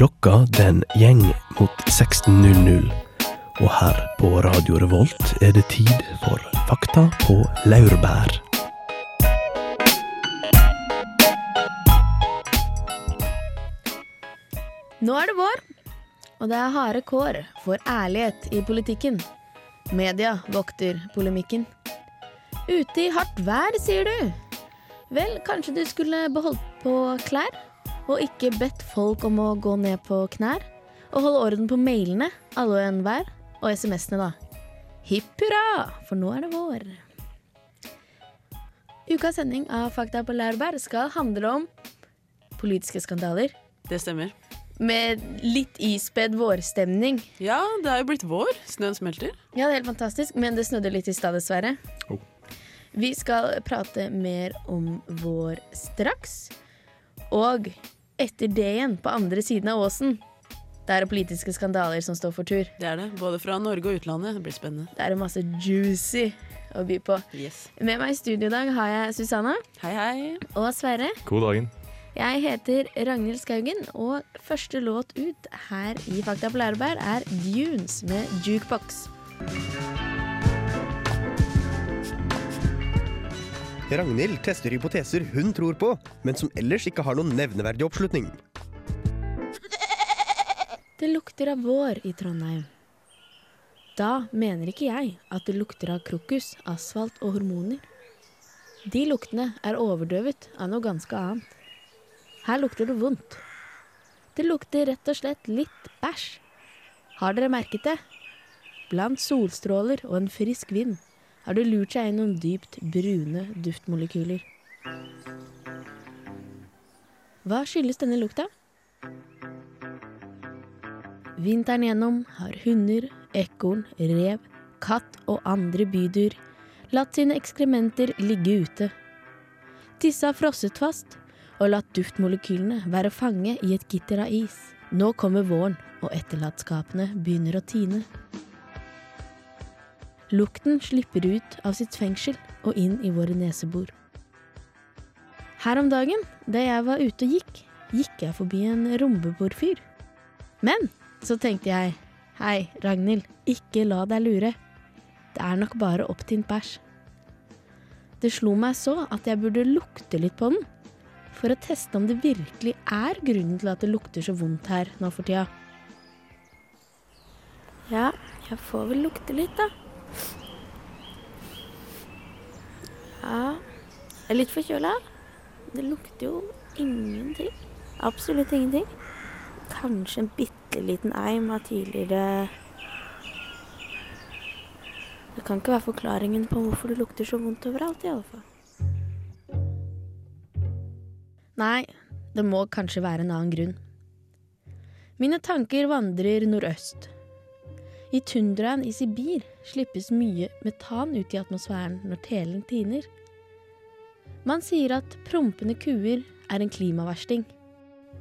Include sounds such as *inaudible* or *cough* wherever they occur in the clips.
Klokka den gjeng mot 16.00. Og her på Radio Revolt er det tid for Fakta på laurbær. Nå er det vår, og det er harde kår for ærlighet i politikken. Media vokter polemikken. Ute i hardt vær, sier du? Vel, kanskje du skulle beholdt på klær? Og ikke bedt folk om å gå ned på knær? Og holde orden på mailene, alle og enhver? Og SMS-ene, da. Hipp hurra, for nå er det vår. Ukas sending av Fakta på laurbær skal handle om politiske skandaler. Det stemmer. Med litt ispedd vårstemning. Ja, det er jo blitt vår. Snøen smelter. Ja, det er helt fantastisk, men det snødde litt i stad, dessverre. Oh. Vi skal prate mer om vår straks. Og etter det igjen, på andre siden av åsen, det er politiske skandaler som står for tur. Det er det. Både fra Norge og utlandet. Det blir spennende. Det er masse juicy å by på. Yes. Med meg i studio i dag har jeg Susanna Hei, hei. og Sverre. God dagen. Jeg heter Ragnhild Skaugen, og første låt ut her i Fakta på Læreberg er Dunes med Jukebox. Ragnhild tester hypoteser hun tror på, men som ellers ikke har noen nevneverdig oppslutning. Det lukter av vår i Trondheim. Da mener ikke jeg at det lukter av krokus, asfalt og hormoner. De luktene er overdøvet av noe ganske annet. Her lukter det vondt. Det lukter rett og slett litt bæsj. Har dere merket det? Blant solstråler og en frisk vind har det lurt seg inn noen dypt brune duftmolekyler. Hva skyldes denne lukta? Vinteren gjennom har hunder, ekorn, rev, katt og andre bydyr latt sine ekskrementer ligge ute. Disse har frosset fast og latt duftmolekylene være fange i et gitter av is. Nå kommer våren, og etterlatskapene begynner å tine. Lukten slipper ut av sitt fengsel og inn i våre nesebor. Her om dagen, da jeg var ute og gikk, gikk jeg forbi en rombebordfyr. Men så tenkte jeg, hei, Ragnhild, ikke la deg lure. Det er nok bare opptint bæsj. Det slo meg så at jeg burde lukte litt på den, for å teste om det virkelig er grunnen til at det lukter så vondt her nå for tida. Ja, jeg får vel lukte litt, da. Ja, jeg er litt forkjøla. Det lukter jo ingenting. Absolutt ingenting. Kanskje en bitte liten eim av tidligere Det kan ikke være forklaringen på hvorfor det lukter så vondt overalt, i alle fall. Nei, det må kanskje være en annen grunn. Mine tanker vandrer nordøst. I tundraen i Sibir slippes mye metan ut i atmosfæren når telen tiner. Man sier at prompende kuer er en klimaversting.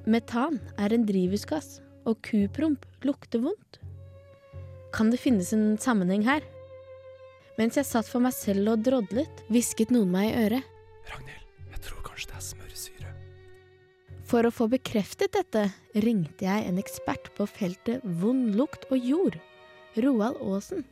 Metan er en drivhusgass, og kupromp lukter vondt. Kan det finnes en sammenheng her? Mens jeg satt for meg selv og drodlet, hvisket noen meg i øret. Ragnhild, jeg tror kanskje det er smørsyre. For å få bekreftet dette ringte jeg en ekspert på feltet vond lukt og jord. Roald Aasen.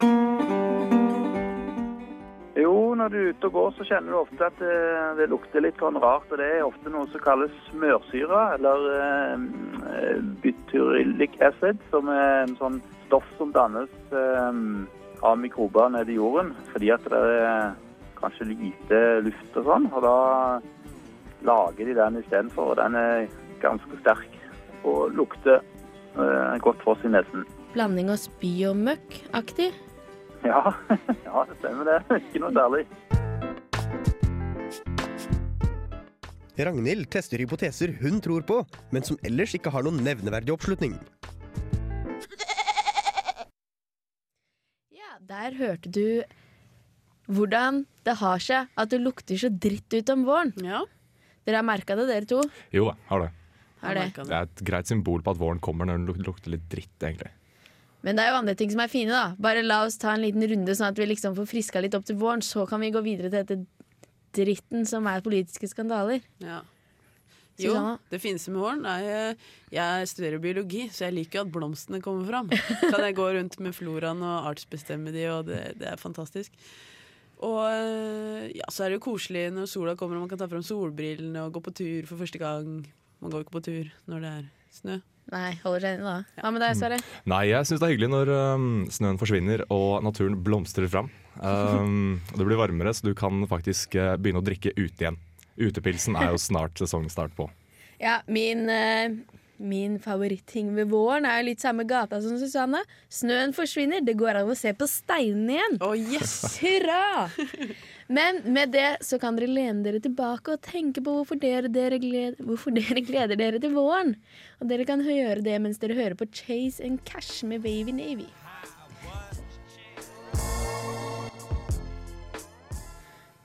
Jo, når du er ute og går, så kjenner du ofte at det, det lukter litt sånn rart. og Det er ofte noe som kalles smørsyre, eller eh, butyrillic acid, som er en sånn stoff som dannes eh, av mikrober nede i jorden, fordi at det er kanskje lite luft og sånn. Og da lager de den istedenfor, og den er ganske sterk og lukter eh, godt for oss i nesen. Blanding av spy og møkk-aktig. Ja, *laughs* ja, det stemmer det. Ikke noe særlig. Ragnhild tester hypoteser hun tror på, men som ellers ikke har noen nevneverdig oppslutning. Ja, der hørte du hvordan det har seg at det lukter så dritt ut om våren. Ja. Dere har merka det, dere to? Jo da, har det. Har det. Det er et greit symbol på at våren kommer når den lukter litt dritt, egentlig. Men det er jo andre ting som er fine, da. Bare la oss ta en liten runde, sånn at vi liksom får friska litt opp til våren. Så kan vi gå videre til dette dritten som er politiske skandaler. Ja. Jo, det fineste med våren er eh, Jeg studerer biologi, så jeg liker jo at blomstene kommer fram. *laughs* Kan jeg gå rundt med floraen og artsbestemme de, og det, det er fantastisk. Og eh, ja, så er det jo koselig når sola kommer og man kan ta fram solbrillene og gå på tur for første gang. Man går ikke på tur når det er snø. Nei, holder seg inne da. Hva med deg, Sverre? Nei, jeg syns det er hyggelig når um, snøen forsvinner og naturen blomstrer fram. Um, *laughs* det blir varmere, så du kan faktisk uh, begynne å drikke ute igjen. Utepilsen er jo snart sesongstart på. Ja, min, eh, min favoritting ved våren er jo litt samme gata som Susanne. Snøen forsvinner, det går an å se på steinene igjen. Å, yes! *laughs* Hurra! Men med det så kan dere lene dere tilbake og tenke på hvorfor dere, dere, gleder, hvorfor dere gleder dere til våren. Og dere kan gjøre det mens dere hører på Chase and Cash med Wavy Navy.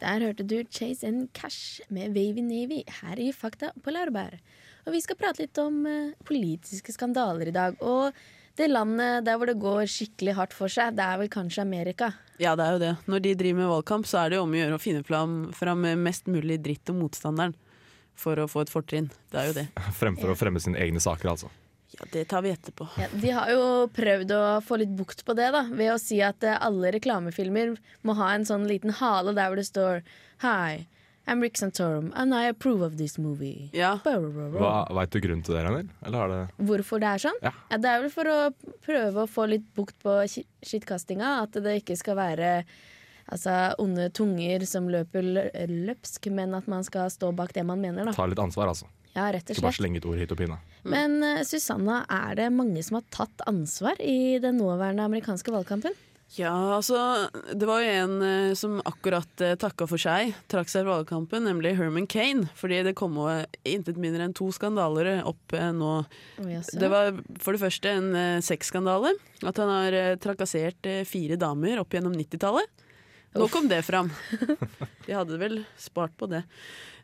Der hørte du Chase and Cash med Wavy Navy her i Fakta på Laurbær. Og vi skal prate litt om eh, politiske skandaler i dag. Og det landet der hvor det går skikkelig hardt for seg, det er vel kanskje Amerika. Ja, det er jo det. Når de driver med valgkamp, så er det jo om å gjøre å finne fram, fram mest mulig dritt om motstanderen for å få et fortrinn. Det er jo det. *laughs* Fremfor å fremme sine egne saker, altså. Ja, det tar vi etterpå. Ja, de har jo prøvd å få litt bukt på det da, ved å si at eh, alle reklamefilmer må ha en sånn liten hale der hvor det står Hi, I'm Rick Santorum, and I approve of this movie. Ja, Hva Veit du grunnen til det, Ragnhild? Eller er det Hvorfor det er sånn? Ja. det er vel for å prøve å få litt bukt på ski- skittkastinga. At det ikke skal være altså, onde tunger som løper løpsk, men at man skal stå bak det man mener. da ta litt ansvar, altså? Ja, rett og slett. Ikke bare slenge et ord hit og pinne. Men uh, Susanna, er det mange som har tatt ansvar i den nåværende amerikanske valgkampen? Ja, altså Det var jo en eh, som akkurat eh, takka for seg, trakk seg fra valgkampen, nemlig Herman Kane. Fordi det kom eh, intet mindre enn to skandaler opp eh, nå. Oh. Det var for det første en eh, sexskandale. At han har eh, trakassert eh, fire damer opp gjennom 90-tallet. Nå kom det fram. *laughs* De hadde vel spart på det.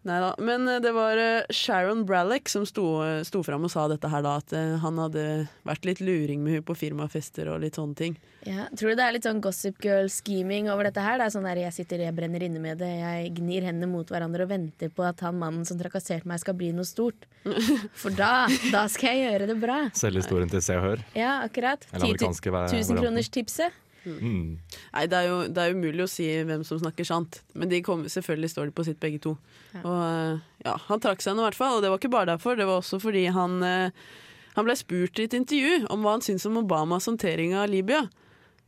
Neida. Men eh, det var eh, Sharon Bralek som sto, eh, sto fram og sa dette her da, at han hadde vært litt luring med henne på firmafester og litt sånne ting. Ja, tror du det er litt sånn Gossip Girl-scheming over dette her? Det er sånn der Jeg sitter, jeg brenner inne med det, jeg gnir hendene mot hverandre og venter på at han mannen som trakasserte meg, skal bli noe stort. *laughs* For da, da skal jeg gjøre det bra. Selge historien til Se og Hør. Ja, akkurat. Eller amerikanske va- varianten. Tusenkronerstipset. Mm. Nei, det er jo det er umulig å si hvem som snakker sant, men de kom, selvfølgelig står de på sitt begge to. Ja. Og eh, ja, Han trakk seg nå i hvert fall, og det var ikke bare derfor. Det var også fordi han, eh, han ble spurt i et intervju om hva han syntes om Obamas håndtering av Libya.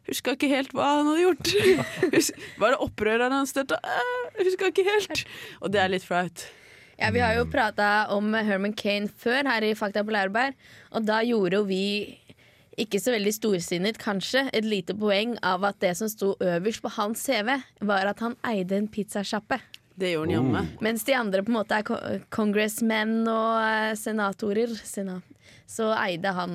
Huska ikke helt hva han hadde gjort. *laughs* Var det opprøreren han støtta? Eh, Huska ikke helt. Og det er litt flaut. Ja, Vi har jo prata om Herman Kane før her i Fakta på Lærberg, og da gjorde jo vi ikke så veldig storsinnet, kanskje, et lite poeng av at det som sto øverst på hans CV, var at han eide en pizzasjappe. Det gjorde han jammen. Mens de andre på en måte er kongressmenn og eh, senatorer, senat, så eide han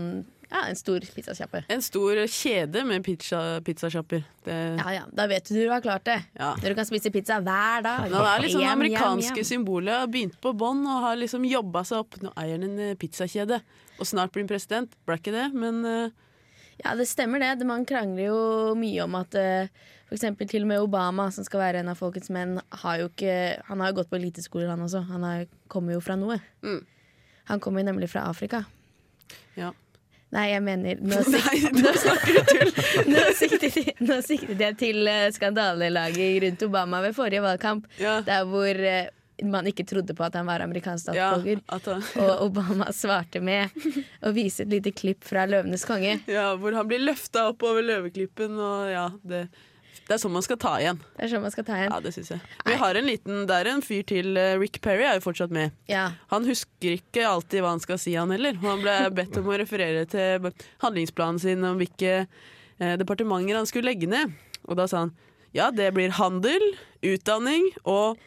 ja, en stor pizzasjappe. En stor kjede med pizza, pizzasjapper. Det, Ja ja, da vet du du har klart det. ja. Når du kan spise pizza hver dag. Nå, det er liksom det amerikanske yum. symbolet. Har begynt på bånn og har liksom jobba seg opp. Nå eier han en eh, pizzakjede, og snart blir han president. Ble ikke det, men uh... Ja, det stemmer det. Det- Man krangler jo mye om at uh, f.eks. til og med Obama, som skal være en av folkets menn, har jo ikke Han har jo gått på eliteskoler, han også. Han har, kommer jo fra noe. Mm. Han kommer jo nemlig fra Afrika. ja. Nei, jeg mener Nå, *laughs* sikt, *laughs* nå *laughs* nå, siktet, nå siktet jeg til uh, skandalelaget rundt Obama ved forrige valgkamp, Ja, der hvor eh, man ikke trodde på at han var amerikansk statsborger. Ja, Og Obama svarte med å vise et lite klipp fra 'Løvenes konge'. ja, hvor han blir løfta opp over løveklippen, og ja det, det er sånn man skal ta igjen. Det er sånn man skal ta igjen. Ja, det synes jeg. Vi har en liten Det er en fyr til. eh, Rick Perry er jo fortsatt med. Ja. Han husker ikke alltid hva han skal si, han heller. Han ble *laughs* bedt om å referere til handlingsplanen sin om hvilke eh, departementer han skulle legge ned. Og da sa han ja, det blir handel, utdanning og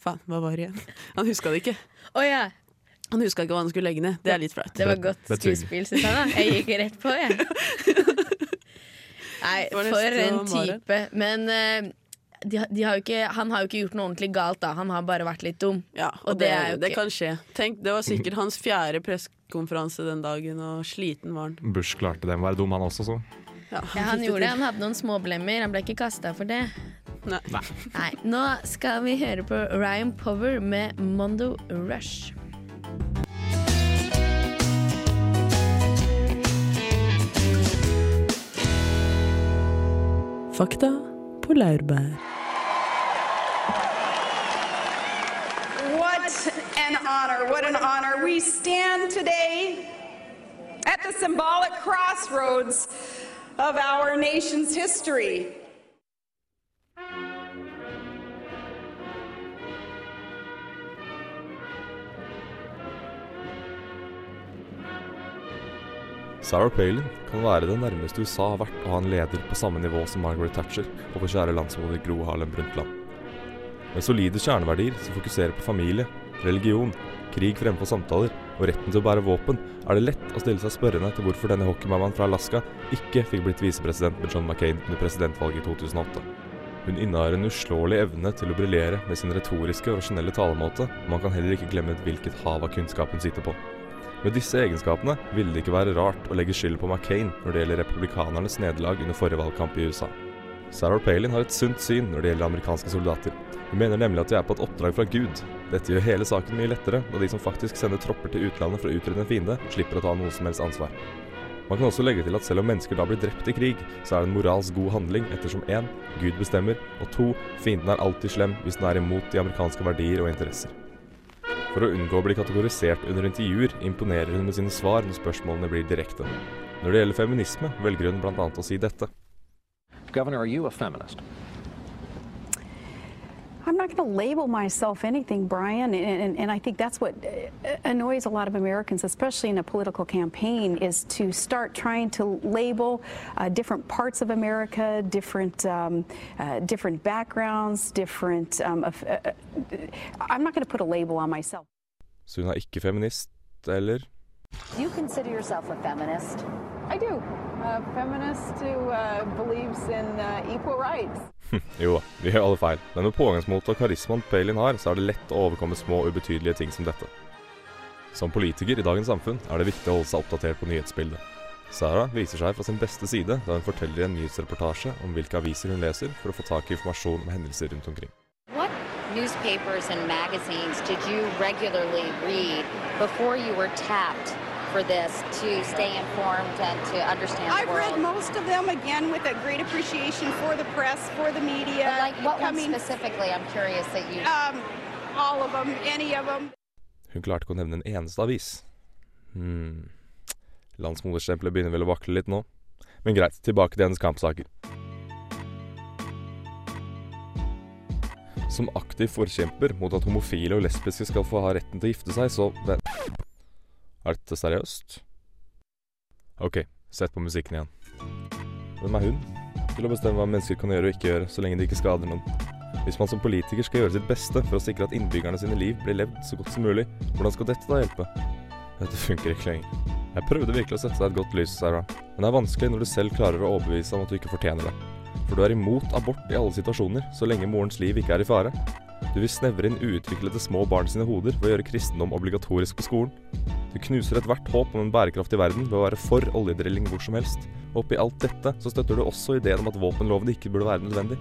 Faen, hva var det igjen? Han huska det ikke. Oh, ja. Han huska ikke hva han skulle legge ned. Det er litt flaut. Det var godt skuespill, Susanna. Jeg gikk rett på, jeg. *laughs* Nei, for en type. Men uh, de, de har jo ikke, han har jo ikke gjort noe ordentlig galt, da. Han har bare vært litt dum. Ja, og, Og det, det er jo det kan skje. Tenk, Det var sikkert hans fjerde pressekonferanse den dagen, og sliten var han. Bush klarte det med å være dum, han også, så. Ja, Ja, han gjorde det. Han hadde noen småblemmer. Han ble ikke kasta for det. Nei. Nei, Nå skal vi høre på Ryan Power med Mondo Rush. What an honor, what an honor. We stand today at the symbolic crossroads of our nation's history. Sarah Palin kan være det nærmeste USA har vært å ha en leder på samme nivå som Margaret Thatcher og vår kjære landsmoder Gro Harlem Brundtland. Med solide kjerneverdier som fokuserer på familie, religion, krig fremfor samtaler og retten til å bære våpen, er det lett å stille seg spørrende til hvorfor denne hockeymammaen fra Alaska ikke fikk blitt visepresident med John McCain under presidentvalget i 2008. Hun innehar en uslåelig evne til å briljere med sin retoriske og rasjonelle talemåte, og man kan heller ikke glemme hvilket hav av kunnskap hun sitter på. Med disse egenskapene ville det ikke være rart å legge skyld på McCain når det gjelder republikanernes nederlag under forrige valgkamp i USA. Sarah Palin har et sunt syn når det gjelder amerikanske soldater. Hun mener nemlig at de er på et oppdrag fra Gud. Dette gjør hele saken mye lettere, da de som faktisk sender tropper til utlandet for å utrydde en fiende, slipper å ta noe som helst ansvar. Man kan også legge til at selv om mennesker da blir drept i krig, så er det en moralsk god handling ettersom 1. Gud bestemmer, og 2. Fienden er alltid slem hvis den er imot de amerikanske verdier og interesser. For å unngå å bli kategorisert under intervjuer, imponerer hun med sine svar når spørsmålene blir direkte. Når det gjelder feminisme, velger hun bl.a. å si dette. Governor, are you a feminist? I'm not going to label myself anything, Brian, and, and, and, I think that's what uh, annoys a lot of Americans, especially in a political campaign, is to start trying to label uh, different parts of America, different um, uh, different backgrounds, different. Um, uh, I'm not going to put a label on myself. Så hun er ikke feminist, eller? Do you consider yourself a feminist? I do. A feminist who uh, believes in uh, equal rights. *laughs* jo da, vi gjør alle feil, men med pågangsmotet og karismaen Palin har, så er det lett å overkomme små, ubetydelige ting som dette. Som politiker i dagens samfunn er det viktig å holde seg oppdatert på nyhetsbildet. Sarah viser seg fra sin beste side da hun forteller i en nyhetsreportasje om hvilke aviser hun leser for å få tak i informasjon om hendelser rundt omkring. What newspapers and magazines did you regularly read before you were for this to stay informed and to understand I've the world? read most of them again with a great appreciation for the press, for the media. But like what coming, one specifically? I'm curious that you. Um, all of them, any of them. Hun klarte ikke å nevne en eneste avis. Hmm. Landsmoderstempelet begynner vel å vakle litt nå. Men greit, tilbake til hennes kampsaker. Som aktiv forkjemper mot at homofile og lesbiske skal få ha retten til å gifte seg, så. Er dette seriøst? OK, sett på musikken igjen. Hvem er hun til å bestemme hva mennesker kan gjøre og ikke gjøre, så lenge de ikke skader noen? Hvis man som politiker skal gjøre sitt beste for å sikre at innbyggerne sine liv blir levd så godt som mulig, hvordan skal dette da hjelpe? Dette funker ikke lenger. Jeg prøvde virkelig å sette deg et godt lys, Sarah, men det er vanskelig når du selv klarer å overbevise om at du ikke fortjener det. For du er imot abort i alle situasjoner, så lenge morens liv ikke er i fare. Du vil snevre inn uutviklede små barn sine hoder ved å gjøre kristendom obligatorisk på skolen. Du knuser ethvert håp om en bærekraftig verden ved å være for oljedrilling hvor som helst. Og oppi alt dette så støtter du også ideen om at våpenloven ikke burde være nødvendig.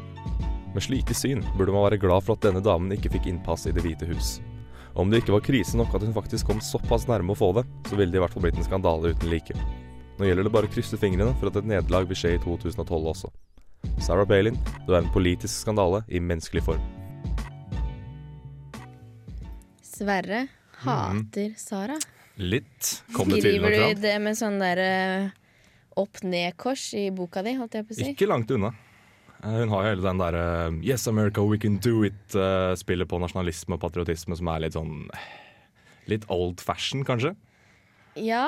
Med slike syn burde man være glad for at denne damen ikke fikk innpass i Det hvite hus. Om det ikke var krise nok at hun faktisk kom såpass nærme å få det, så ville det i hvert fall blitt en skandale uten like. Nå gjelder det bare å krysse fingrene for at et nederlag vil skje i 2012 også. Sarah Palin, du er en politisk skandale i menneskelig form. Sverre hater Sara. Litt. Kom det tydelig Skriver du fram? det med sånn derre opp-ned-kors i boka di, holdt jeg på å si? Ikke langt unna. Eh, Hun har jo hele den derre Yes, America, we can do it-spillet på nasjonalisme og patriotisme som er litt sånn Litt old fashion, kanskje? Ja,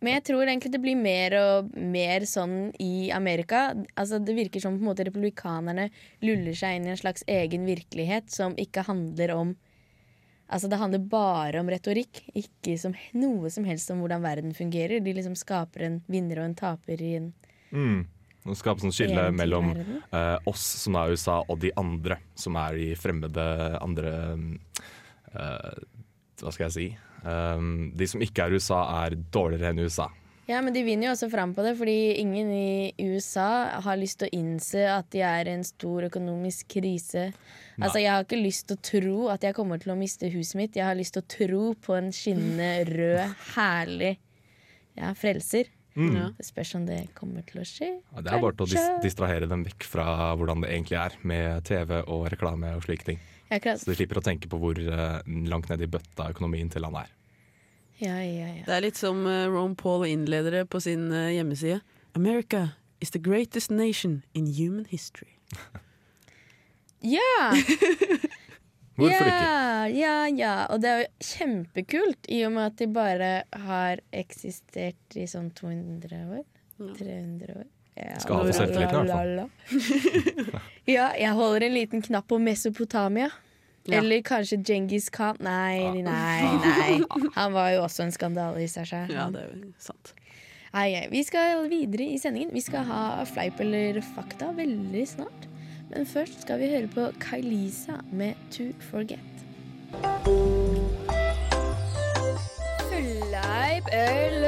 men jeg tror egentlig det blir mer og mer sånn i Amerika. Altså Det virker som på en måte republikanerne luller seg inn i en slags egen virkelighet som ikke handler om Altså Det handler bare om retorikk, ikke som noe som helst om hvordan verden fungerer. De liksom skaper en vinner og en taper i en Mm. Nå skapes sånn skille mellom uh, oss som er USA, og de andre som er i fremmede andre eh, Hva skal jeg si? Um, de som ikke er USA, er dårligere enn USA. Ja, men de vinner jo også fram på det, fordi ingen i USA har lyst til å innse at de er i en stor økonomisk krise. Altså, Jeg har ikke lyst til å tro at jeg kommer til å miste huset mitt. Jeg har lyst til å tro på en skinnende rød, *laughs* herlig ja, frelser. Mm. Ja. Det spørs om det kommer til å skje. Ja, det er bare til å dis distrahere dem vekk fra hvordan det egentlig er med TV og reklame og slike ting. Ja. Så de slipper å tenke på hvor eh, langt ned i bøtta økonomien til landet er. Ja, ja, ja. Det er litt som eh, Ron Paul innleder det på sin eh, hjemmeside. America is the greatest nation in human history. *laughs* Ja! *laughs* Hvorfor ja, ikke? Ja, ja. Og det er jo kjempekult, i og med at de bare har eksistert i sånn 200 år. 300 år. Ja, Skal ha for selvtilliten, i hvert fall. *laughs* ja, jeg holder en liten knapp på Mesopotamia. Ja. Eller kanskje Djengis Khan. Nei, nei, nei. Han var jo også en skandale i seg selv. Ja, det er jo sant. Ai. Vi skal videre i sendingen. Vi skal ha fleip eller fakta veldig snart. Men først skal vi høre på Kailisa med To Forget. Fleip eller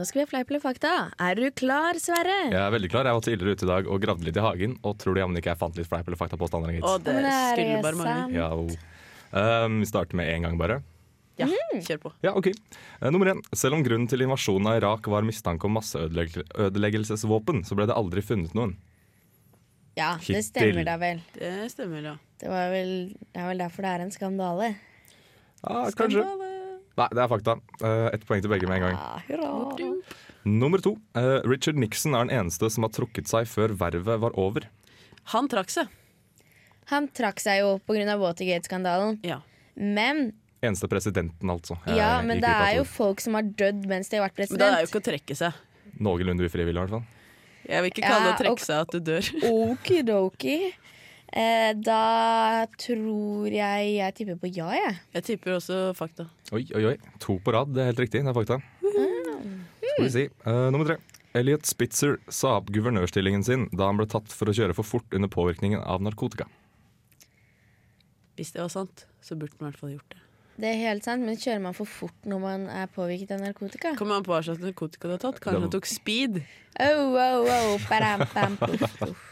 Nå skal vi ha fleip eller fakta. Er du klar, Sverre? Jeg er veldig klar. Jeg var tidligere ute i dag og gravde litt i hagen. Og tror du jammen ikke jeg fant litt fleip eller fakta-påstander? gitt? Og det det skulle bare mange. Ja. Um, vi starter med én gang, bare. Ja, Mm. kjør på. Ja, ok. Eh, nummer én. Selv om grunnen til invasjonen av Irak var mistanke om masseødeleggelsesvåpen, så ble det aldri funnet noen. Ja, det stemmer da vel. Det stemmer, ja. Det, var vel. det er vel derfor det er en skandale. Ja, kanskje. Nei, det er fakta. Eh, Ett poeng til begge med en gang. Ja, hurra. Nummer to. Eh, Richard Nixon er den eneste som har trukket seg før vervet var over. Han trakk seg. Han trakk seg jo pga. Watergate-skandalen. Ja. Men Eneste presidenten, altså. Jeg ja, men det er jo folk som har dødd mens de har vært president. Men det er jo ikke å trekke seg. Noenlunde ufrivillig, i hvert fall. Jeg vil ikke kalle det å trekke seg at du dør. Okidoki. Eh, da tror jeg jeg tipper på ja, jeg. Jeg tipper også fakta. Oi, oi, oi. To på rad, det er helt riktig. Det er fakta. Skal vi si. Eh, nummer tre. Elliot Spitzer sa opp guvernørstillingen sin da han ble tatt for å kjøre for fort under påvirkningen av narkotika. Hvis det var sant, så burde han i hvert fall gjort det. Det er helt sant, men kjører man for fort når man er påvirket av narkotika? Kommer an på hva slags narkotika du har tatt. Kanskje han tok speed. Oh, oh, oh, param, bam, puff, puff.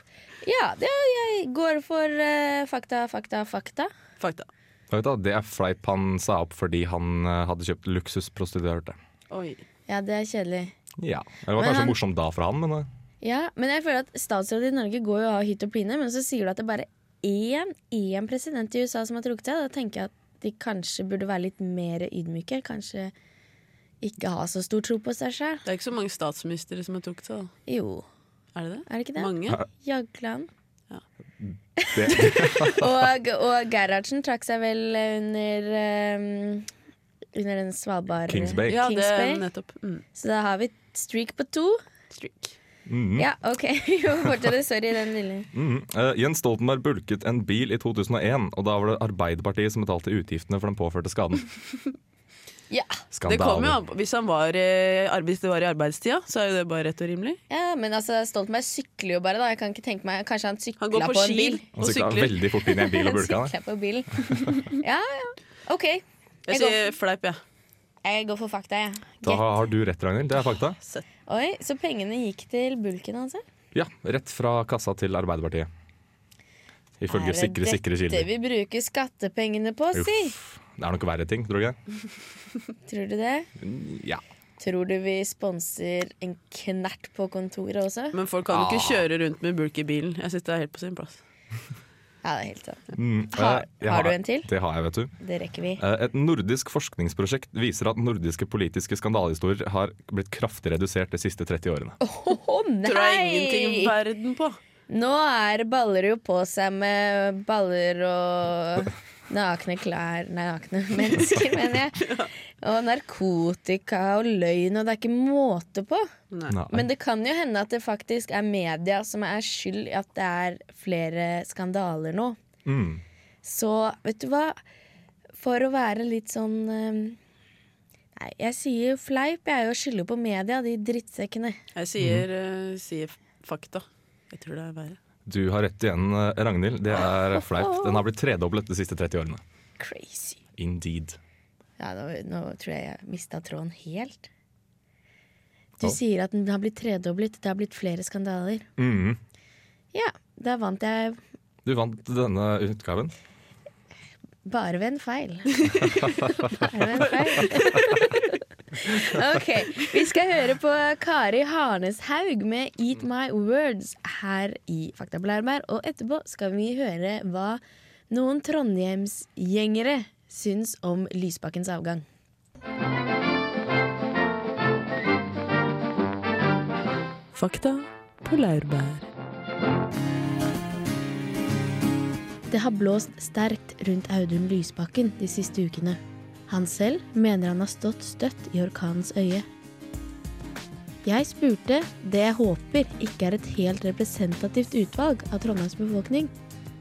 Ja, det, jeg går for eh, fakta, fakta, fakta. Fakta. Fakta, det er fleip han sa opp fordi han eh, hadde kjøpt luksusprostituerte. Oi. Ja, det er kjedelig. Ja. Det var Men kanskje han- morsomt da for han, men eh, Ja, men jeg føler at statsrådet i Norge går jo av hytt og pine, men så sier du at det er bare én, én president i USA som har trukket seg. Da tenker jeg at de kanskje burde være litt mer ydmyke. Kanskje ikke ha så stor tro på seg sjøl. Det er ikke så mange statsministre som har trukket seg. da. Jo, Er det det? er det ikke det? Mange? Jagland. det, *laughs* Og, og Gerhardsen trakk seg vel under um, Under den Svalbard Kings Bay. Ja, Kings det Bay. er nettopp. Mm. Så da har vi streak på to. Streak. Mhm. Ja, OK. *laughs* Fortsette. Sorry, den lille. Mm -hmm. uh, Jens Stoltenberg bulket en bil i 2001, og da var det Arbeiderpartiet som betalte utgiftene for den påførte skaden. *laughs* Ja. Det kommer jo an på. Hvis, han var, eh, hvis det var i arbeidstida, så er jo det bare rett og rimelig. ja, men altså, Stoltenberg sykler jo bare, da. Jeg kan ikke tenke meg Kanskje han sykla på på en bil. Han sykla sykler. veldig fort inn i en bil og *laughs* bulka. på bilen. *laughs* Ja, ja. OK. Jeg Jeg sier fleip, jeg. Jeg går for fakta, jeg. Da har du rett, Ragnhild. Det er fakta. Oi, Så pengene gikk til bulken, altså? Ja, rett fra kassa til Arbeiderpartiet. Ifølge Er det sikre, sikre dette kilder. vi bruker skattepengene på, si? Det er nok verre ting, tror du ikke? *laughs* Tror du det? Ja. Tror du vi sponser en knert på kontoret også? Men folk kan jo ikke Ah. kjøre rundt med bulk i bilen. Jeg syns det er helt på sin plass. *laughs* Ja, det er helt sant. Mm, Har- eh, jeg har du en til? Det har jeg, vet du. Det rekker vi. Eh, Et nordisk forskningsprosjekt viser at nordiske politiske skandalehistorier har blitt kraftig redusert de siste 30 årene. Å Tror jeg ingenting om verden på. Nå er baller jo på seg med baller og nakne klær Nei, nakne *laughs* mennesker, mener jeg. *laughs* Og narkotika og løgn, og det er ikke måte på. Nei. Men det kan jo hende at det faktisk er media som er skyld i at det er flere skandaler nå. Mm. Så vet du hva? For å være litt sånn eh, Nei, jeg sier fleip. Jeg er jo skylder på media, de drittsekkene. Jeg sier, eh, sier fakta. Jeg tror det er verre. Du har rett igjen, eh, Ragnhild. Det er *laughs* flaut. Den har blitt tredoblet de siste 30 årene. Crazy. Indeed. Ja, nå, nå tror jeg jeg mista tråden helt. Du oh. sier at den har blitt tredoblet. Det har blitt flere skandaler. Mhm. Ja, da vant jeg Du vant denne utgaven. bare ved en feil. *laughs* bare ved en feil. *laughs* *laughs* ok, vi skal høre på Kari Harneshaug med 'Eat My Words' her i Fakta på Lærberg. Og etterpå skal vi høre hva noen trondheimsgjengere syns om Lysbakkens avgang. Fakta på laurbær. Det har blåst sterkt rundt Audun Lysbakken de siste ukene. Han selv mener han har stått støtt i orkanens øye. Jeg spurte det jeg håper ikke er et helt representativt utvalg av Trondheims befolkning,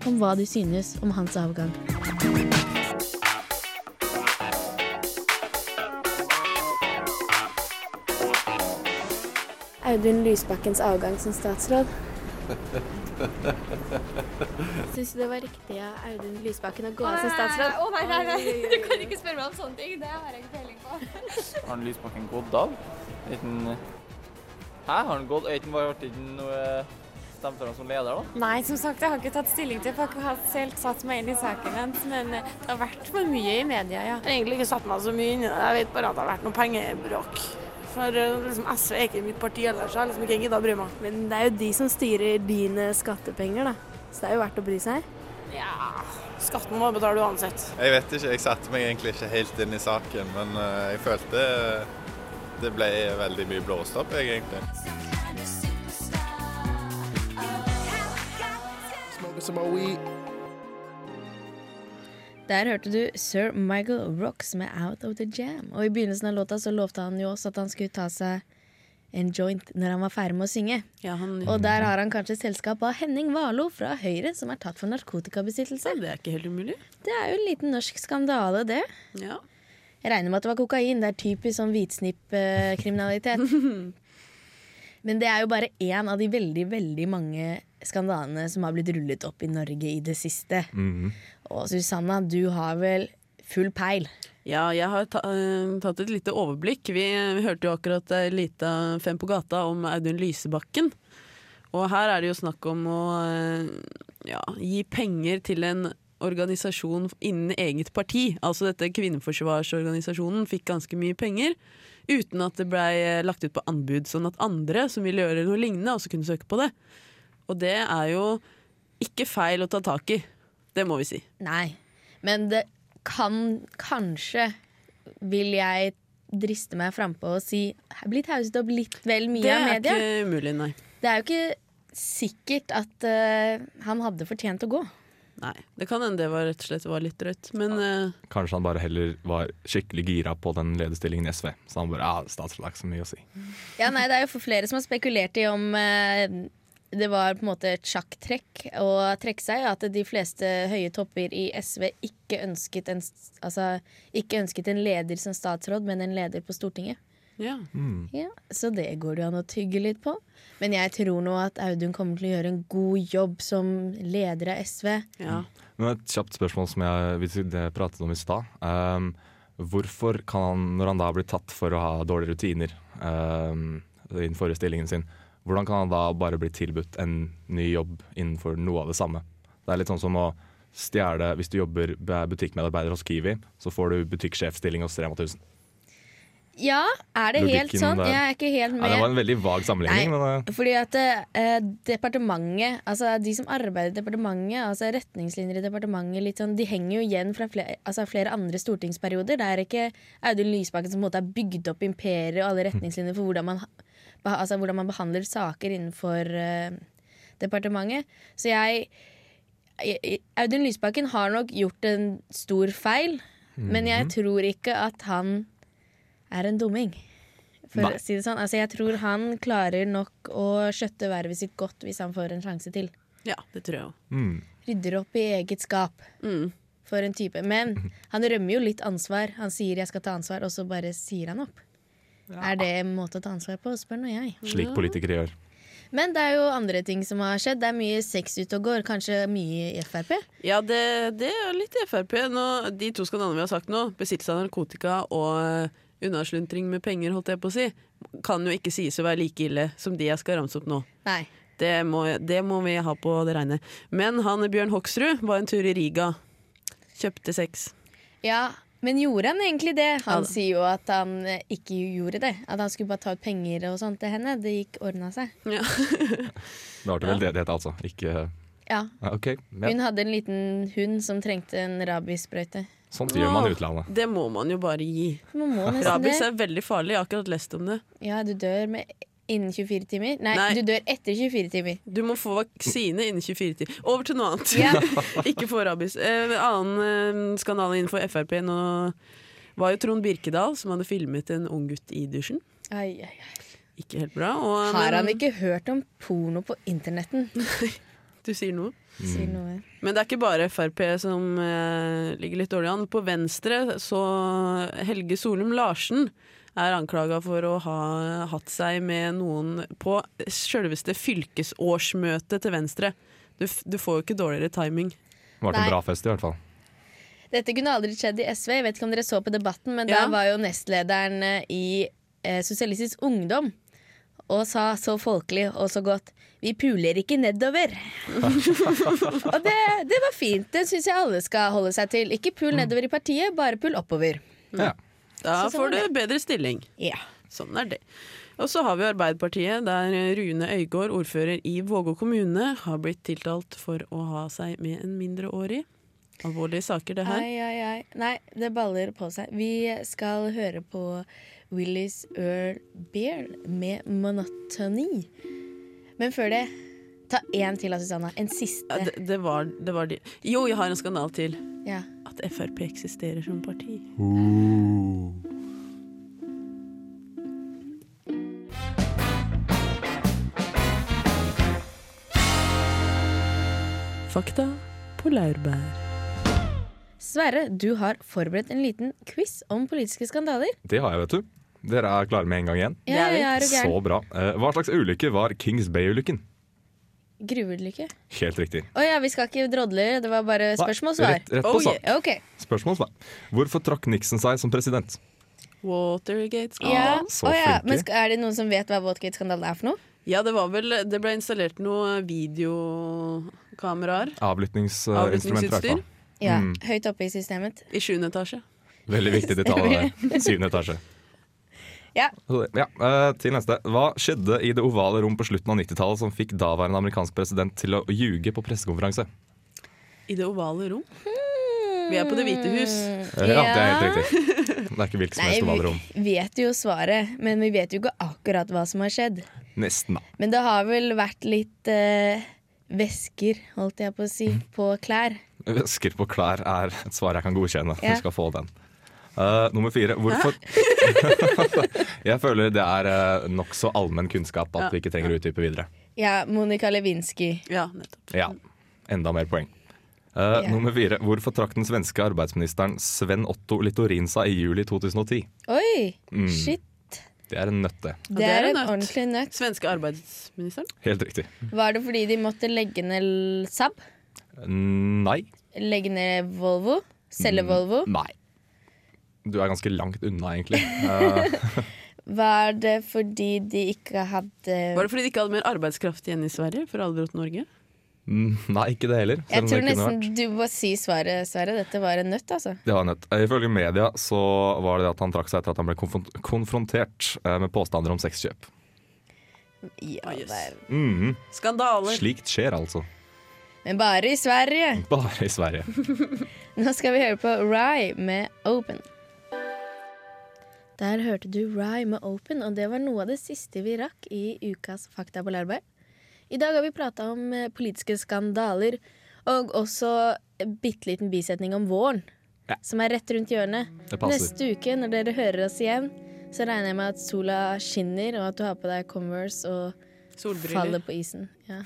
om hva de synes om hans avgang. Audun Lysbakkens avgang som statsråd. *laughs* Syns du det var riktig av Audun Lysbakken å gå av som statsråd? Å nei, nei, nei. Du kan ikke spørre meg om sånne ting. Det har jeg ikke peiling på. *laughs* Har han Lysbakken gått av? Liten Hæ, har han gått? Er ikke han noe stemt for ham som leder, da? Nei, som sagt, jeg har ikke tatt stilling til, for jeg har ikke helt satt meg inn i saken hans. Men det har vært for mye i media, ja. Jeg har egentlig ikke satt meg så mye inn i det. Jeg vet bare at det har vært noe pengebråk. For eh, liksom, SV er ikke mitt parti ellers, så jeg har liksom ikke giddet å bry meg. Men det er jo de som styrer dine skattepenger, da. Så det er jo verdt å bry seg. Ja, skatten må betale uansett. Jeg vet ikke, jeg satte meg egentlig ikke helt inn i saken, men eh, jeg følte det ble veldig mye blåst opp, jeg, egentlig. Smoking some more weed. Der hørte du Sir Michael Rocks med Out of the Jam. Og i begynnelsen av låta så lovte han jo også at han skulle ta seg en joint når han var ferdig med å synge. Ja, han... Og der har han kanskje selskap av Henning Valo fra Høyre, som er tatt for narkotikabesittelse. Det er ikke helt umulig. Det er jo en liten norsk skandale, det. Ja. Jeg regner med at det var kokain. Det er typisk sånn hvitsnippkriminalitet. *laughs* Men det er jo bare én av de veldig, veldig mange skandalene som har blitt rullet opp i Norge i det siste. Mhm. Og Susanna, du har vel full peil? Ja, jeg har eh, tatt et lite overblikk. Vi, hørte jo akkurat ei lita Fem på gata om Audun Lysebakken. Og her er det jo snakk om å eh, ja, gi penger til en organisasjon innen eget parti. Altså dette Kvinneforsvarsorganisasjonen fikk ganske mye penger. Uten at det blei lagt ut på anbud, sånn at andre som ville gjøre noe lignende, også kunne søke på det. Og det er jo ikke feil å ta tak i. Det må vi si. Nei. Men det kan kanskje, vil jeg driste meg frampå og si, blitt hauset opp litt vel mye av media? Det er ikke umulig, nei. Det er jo ikke sikkert at uh, han hadde fortjent å gå. Nei, Det kan hende det var rett og slett var litt drøyt, men uh, Kanskje han bare heller var skikkelig gira på den lederstillingen i SV. Så han bare ja, statsråd har ikke så mye å si. Ja, nei, Det er jo for flere som har spekulert i om eh, det var på en måte et sjakktrekk å trekke seg. At de fleste høye topper i SV ikke ønsket en, altså, ikke ønsket en leder som statsråd, men en leder på Stortinget. ja. Ja, Så det går det jo an å tygge litt på. Men jeg tror nå at Audun kommer til å gjøre en god jobb som leder av SV. Ja. Men et kjapt spørsmål som jeg det pratet om i stad. Um, hvorfor kan han, når han da blir tatt for å ha dårlige rutiner um, i den forrige stillingen sin, hvordan kan han da bare bli tilbudt en ny jobb innenfor noe av det samme? Det er litt sånn som å stjele Hvis du jobber er butikkmedarbeider hos Kiwi, så får du butikksjefstilling hos Rema 1000. Ja, er det helt sånn? der. Jeg er ikke helt med. Ja, det var en veldig vag sammenligning. men, uh, Fordi at eh, departementet, altså de som arbeider i departementet, altså retningslinjer i departementet, sånn, de henger jo igjen fra flere, altså flere andre stortingsperioder. Det er ikke Audun Lysbakken som på en måte har bygd opp imperiet og alle retningslinjer for hvordan man, altså, hvordan man behandler saker innenfor uh, departementet. Så jeg, jeg Audun Lysbakken har nok gjort en stor feil, men jeg Mhm. tror ikke at han er en dumming. For Nei. å si det sånn. Altså, jeg tror han klarer nok å skjøtte vervet sitt godt hvis han får en sjanse til. Ja, det tror jeg òg. Mm. Rydder opp i eget skap. Mm. For en type. Men han rømmer jo litt ansvar. Han sier 'jeg skal ta ansvar', og så bare sier han opp. Er det en måte å ta ansvar på, spør nå jeg. Slik politikere gjør. Men det er jo andre ting som har skjedd. Det er mye sex ute og går. Kanskje mye i Frp? Ja, det, det er litt i Frp. Nå, de to skandalene vi har sagt nå, besittelse av narkotika og unnasluntring med penger, holdt jeg på å si, kan jo ikke sies å være like ille som de jeg skal ramse opp nå. Nei. Det må, det må vi ha på det reine. Men han Bjørn Hoksrud var en tur i Riga. Kjøpte sex. Ja, men gjorde han egentlig det? Han Ja sier jo at han eh, ikke gjorde det. At han skulle bare ta ut penger og sånt til henne. Det gikk ordna seg. *laughs* Det var til veldedighet, altså. Ikke Ja. ja, OK. Hun hadde en liten hund som trengte en rabiessprøyte. Sånt gjør man i utlandet. Det må man jo bare gi. Man må Rabies er veldig farlig. Jeg har akkurat lest om det. Ja, du dør med innen 24 timer. Nei, Nei. du dør etter 24 timer. Du må få vaksine innen 24 timer. Over til noe annet. Ja. *laughs* ikke få rabies. Eh, annen eh, skandale innenfor Frp nå var jo Trond Birkedal, som hadde filmet en ung gutt i dusjen. Ai, ai, ai. Ikke helt bra. Og, Har han men- ikke hørt om porno på internetten? *laughs* Du sier noe. Sier noe. Men det er ikke bare Frp som eh, ligger litt dårlig an. På Venstre så Helge Solum Larsen er anklaga for å ha hatt seg med noen på selveste fylkesårsmøtet til Venstre. Du, du får jo ikke dårligere timing. Det var en bra fest, i hvert fall. Dette kunne aldri skjedd i SV. Jeg vet ikke om dere så på debatten, men Ja. der var jo nestlederen eh, i eh, Sosialistisk Ungdom og sa så folkelig og så godt Vi puler ikke nedover. *laughs* og det, det var fint. Det syns jeg alle skal holde seg til. Ikke pul nedover i partiet, bare pul oppover. Da Så sånn får du det. bedre stilling. Ja. Sånn er det. Og så har vi Arbeiderpartiet, der Rune Øygård, ordfører i Vågå kommune, har blitt tiltalt for å ha seg med en mindreårig. Alvorlige saker, det her. Ai, ai, ai. Nei, det baller på seg. Vi skal høre på Willis Earl Bear med 'Monotony'. Men før det, ta én til, av Susanna. En siste. Ja, det, det, var, det var de. Jo, jeg har en skandal til. Ja. At Frp eksisterer som parti. Fakta på laurbær. Sverre, du har forberedt en liten quiz om politiske skandaler. Det har jeg, vet du. Dere er klare med en gang igjen? Ja, ja, er? Så bra. Eh, Hva slags ulykke var Kings Bay-ulykken? Gruveulykke. Helt riktig. Å ja, vi skal ikke drodle, det var bare spørsmål og svar. rett- rett på Oh, sak. yeah. okay. Spørsmål svar. Hvorfor trakk Nixon seg som president? Watergate Ja. så Å ja. Men skal, er det noen som vet hva Watergate-skandalen er for noe? Ja, det var vel Det ble installert noen videokameraer. Avlyttingsinstrumenter, i hvert fall. Ja, Mm. Høyt oppe i systemet. I sjuende etasje. Veldig viktig detalj. *laughs* Syvende etasje. Ja. Ja, eh, til neste. Hva skjedde i det ovale rom på slutten av 90-tallet som fikk daværende amerikansk president til å ljuge på pressekonferanse? I det ovale rom. Vi er på Det hvite hus. Eh, Ja, det er helt riktig. Det er ikke hvilket som helst ovale rom. vi vet jo svaret, men vi vet jo ikke akkurat hva som har skjedd. Nesten, da. Men det har vel vært litt uh, væsker, holdt jeg på å si, på klær. Væsker på klær er et svar jeg kan godkjenne. Ja. Du skal få den. Eh, nummer fire. Hvorfor *laughs* *laughs* Jeg føler det er uh, nokså allmenn kunnskap at Ja. vi ikke trenger å utdype videre. Ja, Monica Lewinsky. Ja, nettopp. Ja, enda mer poeng. Uh, yeah. Nummer fire. Hvorfor trakk den svenske arbeidsministeren Sven Otto Littorin seg i juli 2010? Oi, Mm. shit. Det er en nøtt, det. Det er en ordentlig nøtt. Svenske arbeidsministeren. Helt riktig. Var det fordi de måtte legge ned Saab? Nei. Legge ned Volvo? Selge Mm, Volvo? Nei. Du er ganske langt unna, egentlig. *laughs* Eh, Var det fordi de ikke hadde Var det fordi de ikke hadde mer arbeidskraft igjen i Sverige for alle dro til Norge? mm, nei, ikke det heller. Jeg tror det vært. nesten du må si svaret, Sverre. Dette var en nøtt, altså. Det var en nøtt. Ifølge media så var det at han trakk seg etter at han ble konfron- konfrontert eh, med påstander om sexkjøp. Ja, vel. Mhm. Skandaler. Slikt skjer altså. Men bare i Sverige. Bare i Sverige. *laughs* Nå skal vi høre på Rye med Open. Der hørte du Rye med Open, og det var noe av det siste vi rakk i ukas Fakta på Larberg. I dag har vi prata om eh, politiske skandaler, og også en bitte liten bisetning om våren, Ja. som er rett rundt hjørnet. Neste uke, når dere hører oss igjen, så regner jeg med at sola skinner, og at du har på deg Converse og Solbriller. faller på isen. Ja.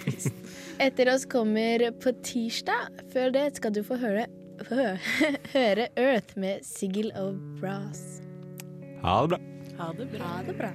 *laughs* Etter oss kommer på tirsdag. Før det skal du få høre, *laughs* høre Earth med Sigil of Brass. Ha det bra. Ha det bra. Ha det bra.